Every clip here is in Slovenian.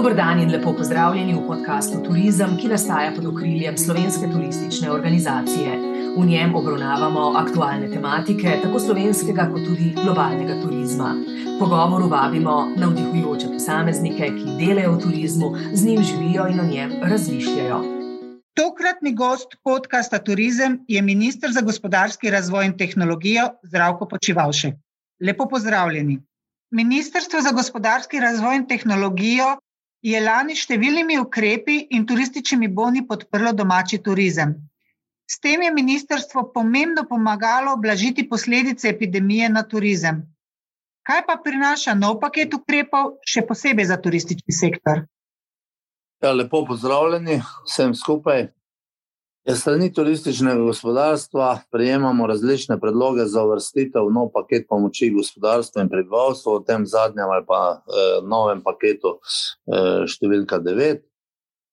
Dobr dan in lepo pozdravljeni v podkastu Turizem, ki nastaja pod okriljem Slovenske turistične organizacije. V njem obravnavamo aktualne tematike, tako slovenskega, kot tudi globalnega turizma. Pogovoru vabimo navdihujoče posameznike, ki delajo v turizmu, z njim živijo in o njem razmišljajo. Tokratni gost podcasta Turizem je ministr za gospodarski razvoj in tehnologijo Zdravko Počivalšek. Lepo pozdravljeni. Ministrstvo za gospodarski razvoj in tehnologijo je lani številnimi ukrepi in turističnimi boni podprlo domači turizem. S tem je ministrstvo pomembno pomagalo oblažiti posledice epidemije na turizem. Kaj pa prinaša nov paket ukrepov, še posebej za turistični sektor? Ja, lepo pozdravljeni vsem skupaj. Ja, strani turističnega gospodarstva prejemamo različne predloge za uvrstitev v nov paket pomoči gospodarstvu in prebivalstvu, v tem zadnjem ali pa eh, novem paketu eh, številka 9.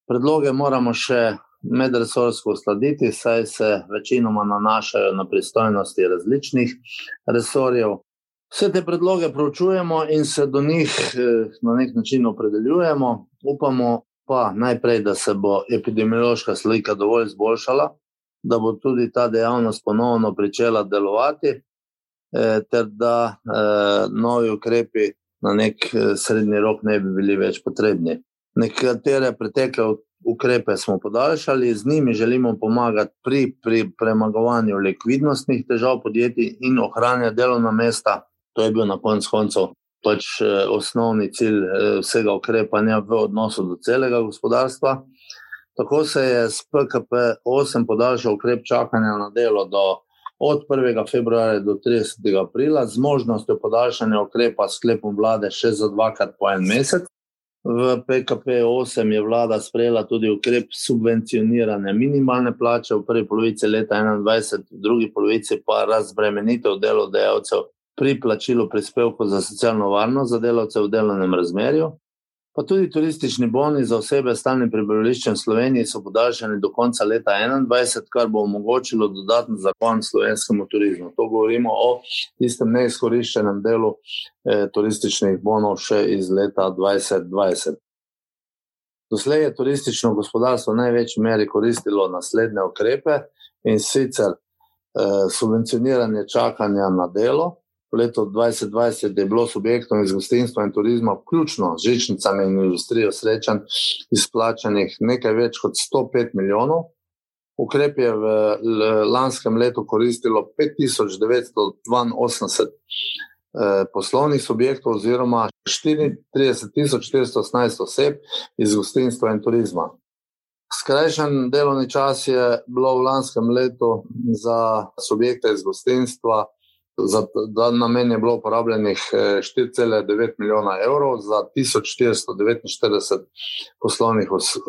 Predloge moramo še medresorsko uskladiti, saj se večinoma nanašajo na pristojnosti različnih resorjev. Vse te predloge proučujemo in se do njih eh, na nek način opredeljujemo. Upamo, pa najprej, da se bo epidemiološka slika dovolj izboljšala, da bo tudi ta dejavnost ponovno začela delovati, eh, ter da eh, novi ukrepi na nek eh, srednji rok ne bi bili več potrebni. Nekatere pretekle ukrepe smo podaljšali, z njimi želimo pomagati pri, pri premagovanju likvidnostnih težav podjetij in ohranjanju delovna mesta. To je bil na koncu koncev pač eh, osnovni cilj eh, vsega ukrepanja v odnosu do celega gospodarstva. Tako se je s PKP 8 podaljšal ukrep čakanja na delo do, od 1. februarja do 30. aprila, z možnostjo podaljšanja ukrepa s sklepom vlade še za dvakrat po en mesec. V PKP 8 je vlada sprejela tudi ukrep subvencioniranja minimalne plače v prvi polovici leta 2021, v drugi polovici pa razbremenitev delodajalcev pri plačilu prispevkov za socialno varnost za delavce v delovnem razmerju. Pa tudi turistični boni za osebe s stalnim prebivališčem v Sloveniji so podaljšani do konca leta 2021, kar bo omogočilo dodatni zakon slovenskemu turizmu. To govorimo o tistem neizkoriščenem delu eh, turističnih bonov še iz leta 2020. Doslej je turistično gospodarstvo v največji meri koristilo naslednje ukrepe in sicer eh, subvencioniranje čakanja na delo, V letu 2020 je bilo subjektom iz gostinstva in turizma, vključno z žičnicami in industrijo srečanj, izplačanih nekaj več kot 105 milijonov. Ukrep je v lanskem letu koristilo 5982 eh, poslovnih subjektov, oziroma 34418 oseb iz gostinstva in turizma. Skrajšan delovni čas je bilo v lanskem letu za subjekte iz gostinstva Za ta namen je bilo uporabljenih 4,9 eh, milijona evrov za 1449 poslovnih os, uh,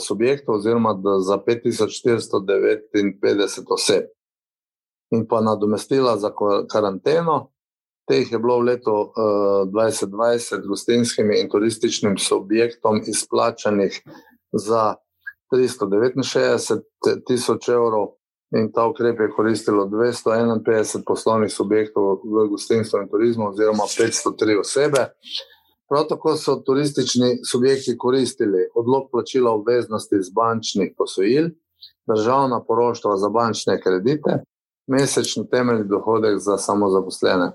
subjektov, oziroma za 5459 oseb. In pa nadomestila za karanteno, teh je bilo v letu uh, eh, 2020 gostinskim in turističnim subjektom izplačanih za 369 tisoč evrov. In ta ukrep je koristilo 251 poslovnih subjektov v gostinstvu in turizmu, oziroma 503 osebe. Prav tako so turistični subjekti koristili odlog plačila obveznosti iz bančnih posojil, državna poroštva za bančne kredite, mesečni temeljni dohodek za samozaposlene.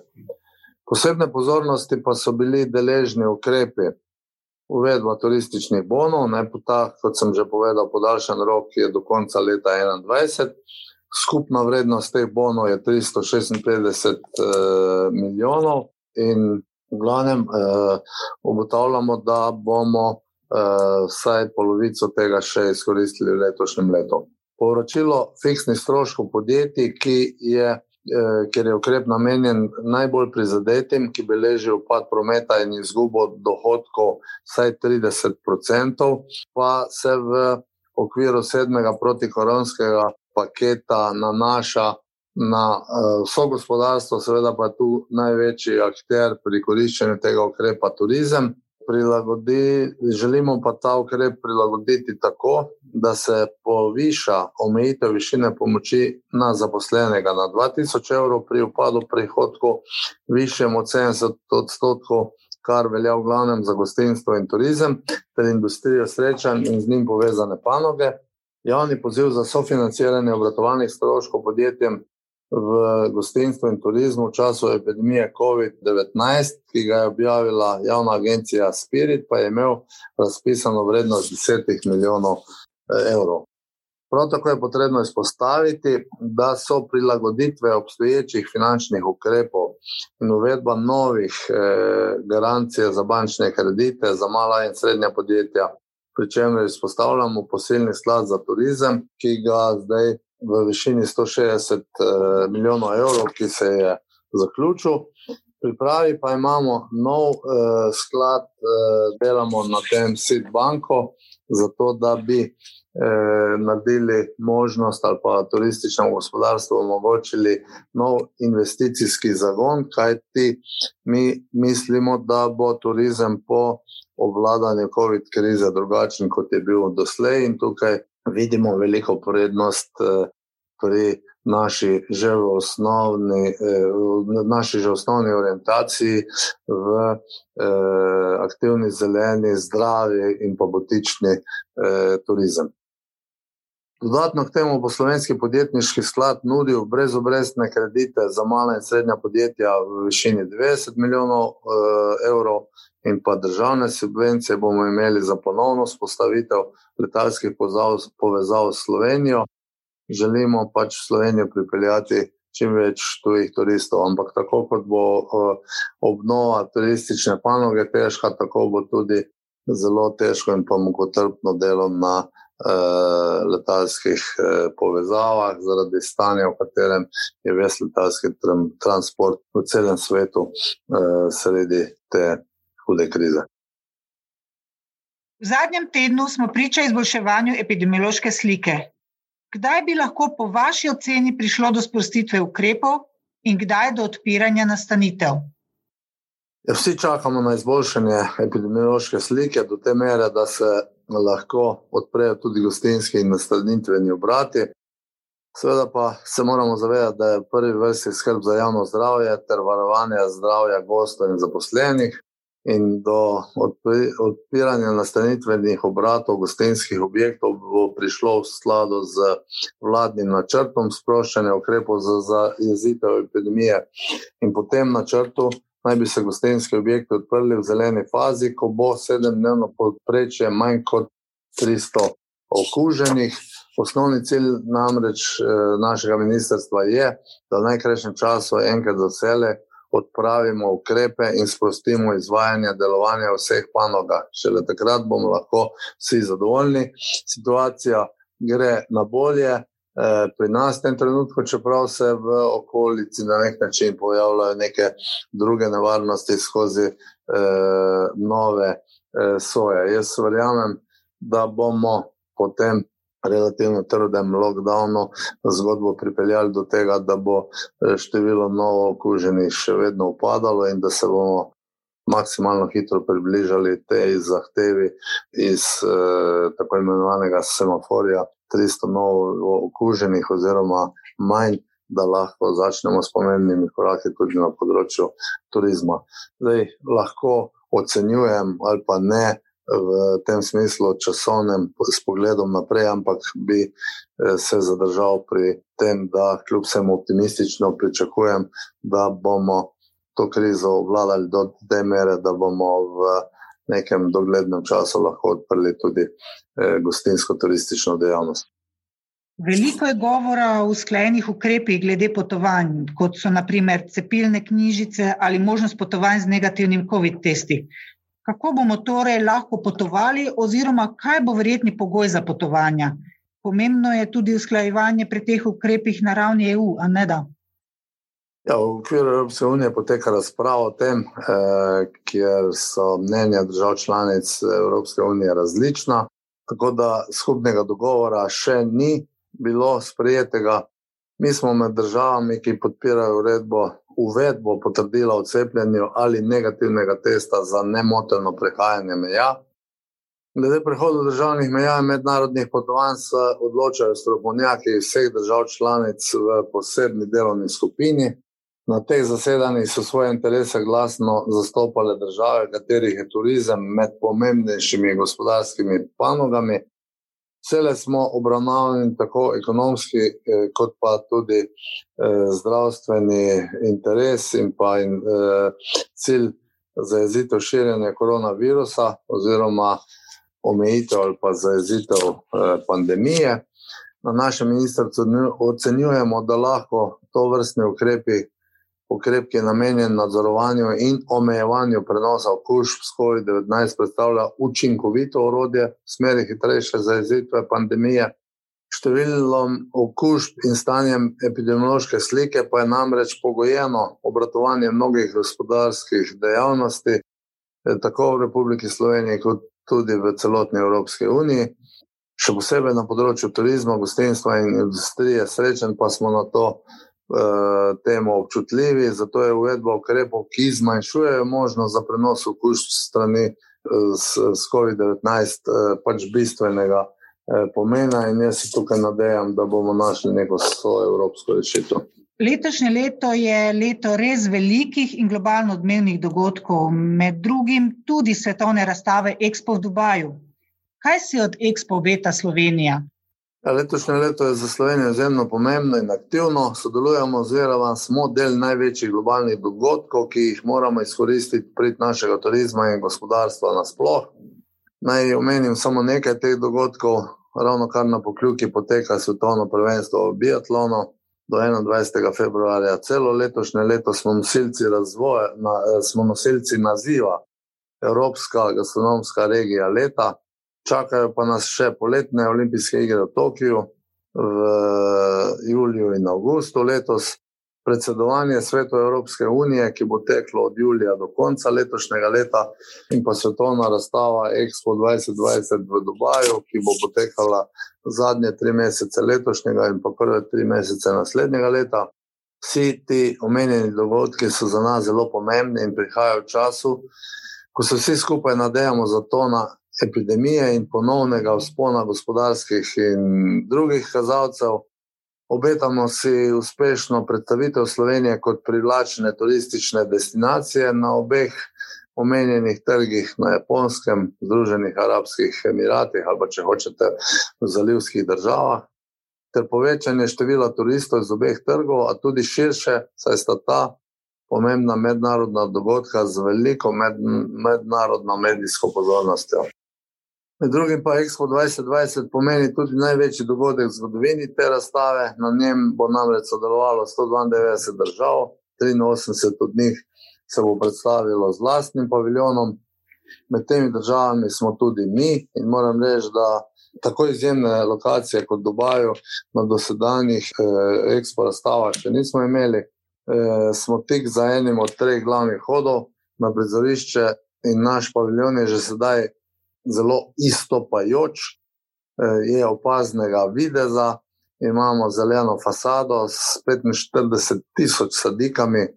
Posebne pozornosti pa so bili deležni ukrepi uvedba turističnih bonov, naj po ta, kot sem že povedal, podaljšan rok je do konca leta 2021. Skupna vrednost teh bonov je 356 eh, milijonov, in v glavnem eh, ugotavljamo, da bomo eh, vsaj polovico tega še izkoristili v letošnjem letu. Poročilo fiksnih stroškov podjetij, ki je ker je ukrep namenjen najbolj prizadetim, ki beležijo upad prometa in izgubo dohodkov, vsaj 30%, pa se v okviru sedmega protikoronskega paketa nanaša na uh, vso gospodarstvo, seveda pa je tu največji akter pri koriščenju tega ukrepa turizem. Prilagodi, želimo pa ta ukrep prilagoditi tako, da se poviša omejitev višine pomoči na zaposlenega na 2000 evrov, pri upadu prihodkov višjem od 70 odstotkov kar velja v glavnem za gostinstvo in turizem, ter industrijo srečanj in z njim povezane panoge. Javni poziv za sofinanciranje obratovalnih stroškov podjetjem v gostinstvu in turizmu v času epidemije COVID-19, ki ga je objavila javna agencija Spirit, pa je imel razpisano vrednost 10 milijonov evrov. Prav tako je potrebno izpostaviti, da so prilagoditve obstoječih finančnih ukrepov in uvedba novih eh, garancij za bančne kredite za mala in srednja podjetja, pri čemer izpostavljamo posilni sklad za turizem, ki ga zdaj v višini 160 eh, milijonov evrov, ki se je zaključil. Pripravi pa imamo nov eh, sklad, eh, delamo na tem SID banko, zato da bi eh, naredili možnost ali pa turističnemu gospodarstvu omogočili nov investicijski zagon, kajti mi mislimo, da bo turizem po obvladanju COVID krize drugačen, kot je bil doslej in tukaj vidimo veliko prednost eh, pri naši že v osnovni, eh, naši že osnovni orientaciji v eh, aktivni zeleni, zdravi in pa botični eh, turizem. Dodatno k temu bo slovenski podjetniški sklad nudil brezobrestne kredite za mala in srednja podjetja v višini 90 milijonov eh, evrov in pa državne subvencije bomo imeli za ponovno spostavitev letalskih povezav s Slovenijo želimo pač Slovenijo pripeljati čim več tujih turistov. Ampak tako kot bo uh, obnova turistične panoge težka, tako bo tudi zelo težko in pa mukotrpno delo na uh, letalskih uh, povezavah, zaradi stanja, v katerem je ves letalski transport v celem svetu sredi te hude krize. V zadnjem tednu smo priča izboljševanju epidemiološke slike. Kdaj bi lahko po vaši oceni prišlo do sprostitve ukrepov in kdaj do odpiranja nastanitev? Ja, vsi čakamo na izboljšanje epidemiološke slike, do te mere, da se lahko odprejo tudi gostinski in nastanitveni obrati. Seveda pa se moramo zavedati, da je prvi vrsti skrb za javno zdravje ter varovanje zdravja gostov in zaposlenih in do odpiranja nastanitvenih obratov gostinskih objektov bo prišlo v skladu z vladnim načrtom sproščanja ukrepov za zajezitev epidemije. In po tem načrtu naj bi se gostinski objekti odprli v zeleni fazi, ko bo sedemdnevno podprečje manj kot 300 okuženih. Osnovni cilj namreč eh, našega ministrstva je, da v najkrajšem času enkrat za vse odpravimo ukrepe in sprostimo izvajanje delovanja vseh panogah. Šele takrat bomo lahko vsi zadovoljni. Situacija gre na bolje. Eh, pri nas v tem trenutku, čeprav se v okolici na nek način pojavljajo neke druge nevarnosti skozi eh, nove eh, soje. Jaz verjamem, da bomo potem relativno trdem lockdownu zgodbo pripeljali do tega, da bo eh, število novo okuženih še vedno upadalo in da se bomo maksimalno hitro približali tej zahtevi iz eh, tako imenovanega semaforja 300 novo okuženih oziroma manj, da lahko začnemo s pomembnimi koraki tudi na področju turizma. Zdaj lahko ocenjujem ali pa ne, v tem smislu časovnem s pogledom naprej, ampak bi eh, se zadržal pri tem, da kljub vsemu optimistično pričakujem, da bomo to krizo obvladali do te mere, da bomo v nekem doglednem času lahko odprli tudi eh, gostinsko-turistično dejavnost. Veliko je govora o sklenih ukrepih glede potovanj, kot so naprimer cepilne knjižice ali možnost potovanj z negativnim COVID-testi. Kako bomo torej lahko potovali, oziroma kaj bo verjetni pogoj za potovanja? Pomembno je tudi usklajevanje pri teh ukrepih na ravni EU, a ne da? Ja, v okviru Evropske unije poteka razprava o tem, eh, kjer so mnenja držav članic Evropske unije različna. Tako da skupnega dogovora še ni bilo sprejetega. Mi smo med državami, ki podpirajo uredbo uvedbo potrdila o cepljenju ali negativnega testa za nemoteno prehajanje meja. Glede prehoda državnih meja in mednarodnih potovanj se odločajo strokovnjaki vseh držav članic v posebni delovni skupini. Na teh zasedanjih so svoje interese glasno zastopale države, katerih je turizem med pomembnejšimi gospodarskimi panogami. Vse smo obravnavali tako ekonomski, eh, kot pa tudi eh, zdravstveni interes in pa in, eh, cilj za jezitev širjenja koronavirusa, oziroma omejitev ali pa za jezitev eh, pandemije. Na našem ministrstvu ocenjujemo, da lahko to vrstne ukrepe ukrep, ki je namenjen nadzorovanju in omejevanju prenosa okužb s COVID-19, predstavlja učinkovito orodje v smeri hitrejše zaezitve pandemije. Številom okužb in stanjem epidemiološke slike pa je namreč pogojeno obratovanje mnogih gospodarskih dejavnosti, eh, tako v Republiki Sloveniji, kot tudi v celotni Evropski uniji. Še posebej na področju turizma, gostinstva in industrije, srečen pa smo na to, temu občutljivi, zato je uvedba ukrepov, ki zmanjšujejo možnost za prenos okužb strani eh, s, s COVID-19, eh, pač bistvenega pomena. In jaz se tukaj nadejam, da bomo našli neko svojo evropsko rešitev. Letošnje leto je leto res velikih in globalno odmevnih dogodkov, med drugim tudi svetovne razstave Expo v Dubaju. Kaj si od Expo obeta Slovenija? Ja, letošnje leto je za Slovenijo izjemno pomembno in aktivno. Sodelujemo oziroma smo del največjih globalnih dogodkov, ki jih moramo izkoristiti pri našega turizma in gospodarstva nasplošno. Naj omenim samo nekaj teh dogodkov. Ravno kar na pokljuki poteka svetovno prvenstvo v biatlonu do 21. februarja. Celo letošnje leto smo nosilci, razvoja, na, smo nosilci naziva Evropska gastronomska regija leta. Čakajo pa nas še poletne olimpijske igre v Tokiu v juliju in avgustu letos, predsedovanje svetu Evropske unije, ki bo teklo od julija do konca letošnjega leta, in pa svetovna razstava Expo 2020 v Dubaju, ki bo potekala zadnje tri mesece letošnjega in pa prve tri mesece naslednjega leta. Vsi ti omenjeni dogodki so za nas zelo pomembni in prihajajo v času, ko se vsi skupaj nadejamo za to, na epidemije in ponovnega vzpona gospodarskih in drugih kazalcev. Obetamo si uspešno predstavitev Slovenije kot privlačne turistične destinacije na obeh omenjenih trgih, na Japonskem, Združenih arabskih emiratih ali če hočete v zalivskih državah, ter povečanje števila turistov iz obeh trgov, a tudi širše, saj sta ta pomembna mednarodna dogodka z veliko med, mednarodno medijsko pozornostjo. Med drugim pa Expo 2020 pomeni tudi največji dogodek v zgodovini te razstave. Na njem bo namreč sodelovalo 192 držav, 83 od njih se bo predstavilo z vlastnim paviljonom. Med temi državami smo tudi mi in moram reči, da tako izjemne lokacije kot Dubaju na dosedanjih eh, Expo razstavah še nismo imeli. Eh, smo tik za enim od treh glavnih hodov na prizorišče in naš paviljon je že sedaj zelo istopajoč, eh, je opaznega videza. Imamo zeleno fasado s 45 tisoč sadikami,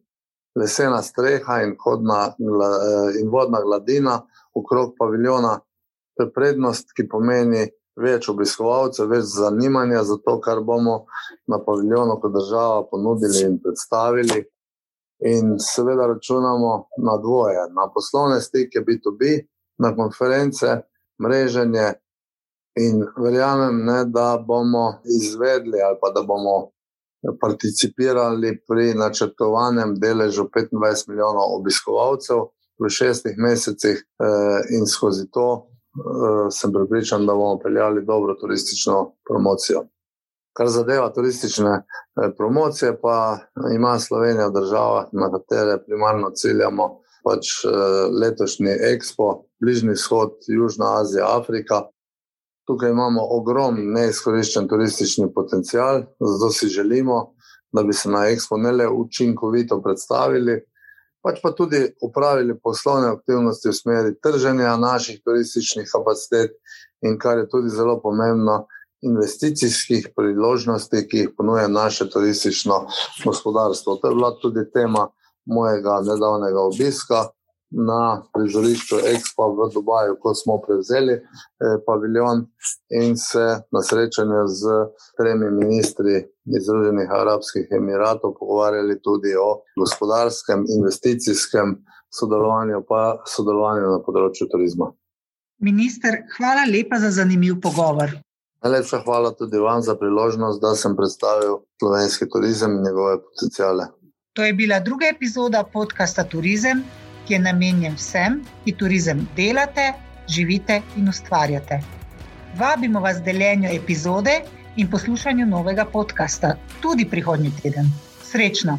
lesena streha in, hodna, eh, in vodna gladina okrog paviljona. To je prednost, ki pomeni več obiskovalcev, več zanimanja za to, kar bomo na paviljonu kot država ponudili in predstavili. In seveda računamo na dvoje, na poslovne stike, B2B, na konference, mreženje. In verjamem, ne, da bomo izvedli ali pa da bomo participirali pri načrtovanem deležu 25 milijonov obiskovalcev v šestih mesecih, eh, in skozi to eh, sem pripričan, da bomo peljali dobro turistično promocijo. Kar zadeva turistične eh, promocije, pa ima Slovenija država, na katere primarno ciljamo pač uh, letošnji Expo, Bližnji vzhod, Južna Azija, Afrika. Tukaj imamo ogromen neizkoriščen turistični potencial, zato si želimo, da bi se na Expo ne le učinkovito predstavili, pač pa tudi upravili poslovne aktivnosti v smeri trženja naših turističnih kapacitet in kar je tudi zelo pomembno. Investicijskih priložnosti, ki jih ponuja naše turistično gospodarstvo. To je bila tudi tema mojega nedavnega obiska na prizorišču Expo v Dubaju, ko smo prevzeli eh, paviljon in se na srečanju z tremi ministri iz Združenih Arabskih Emiratov pogovarjali tudi o gospodarskem, investicijskem sodelovanju, pa sodelovanju na področju turizma. Minister, hvala lepa za zanimiv pogovor. Najlepša hvala tudi vam za priložnost, da sem predstavil slovenski turizem in njegove potencijale. To je bila druga epizoda podcasta Turizem, ki je namenjen vsem, ki turizem delate, živite in ustvarjate. Vabimo vas k deljenju epizode in poslušanju novega podcasta tudi prihodnji teden. Srečno!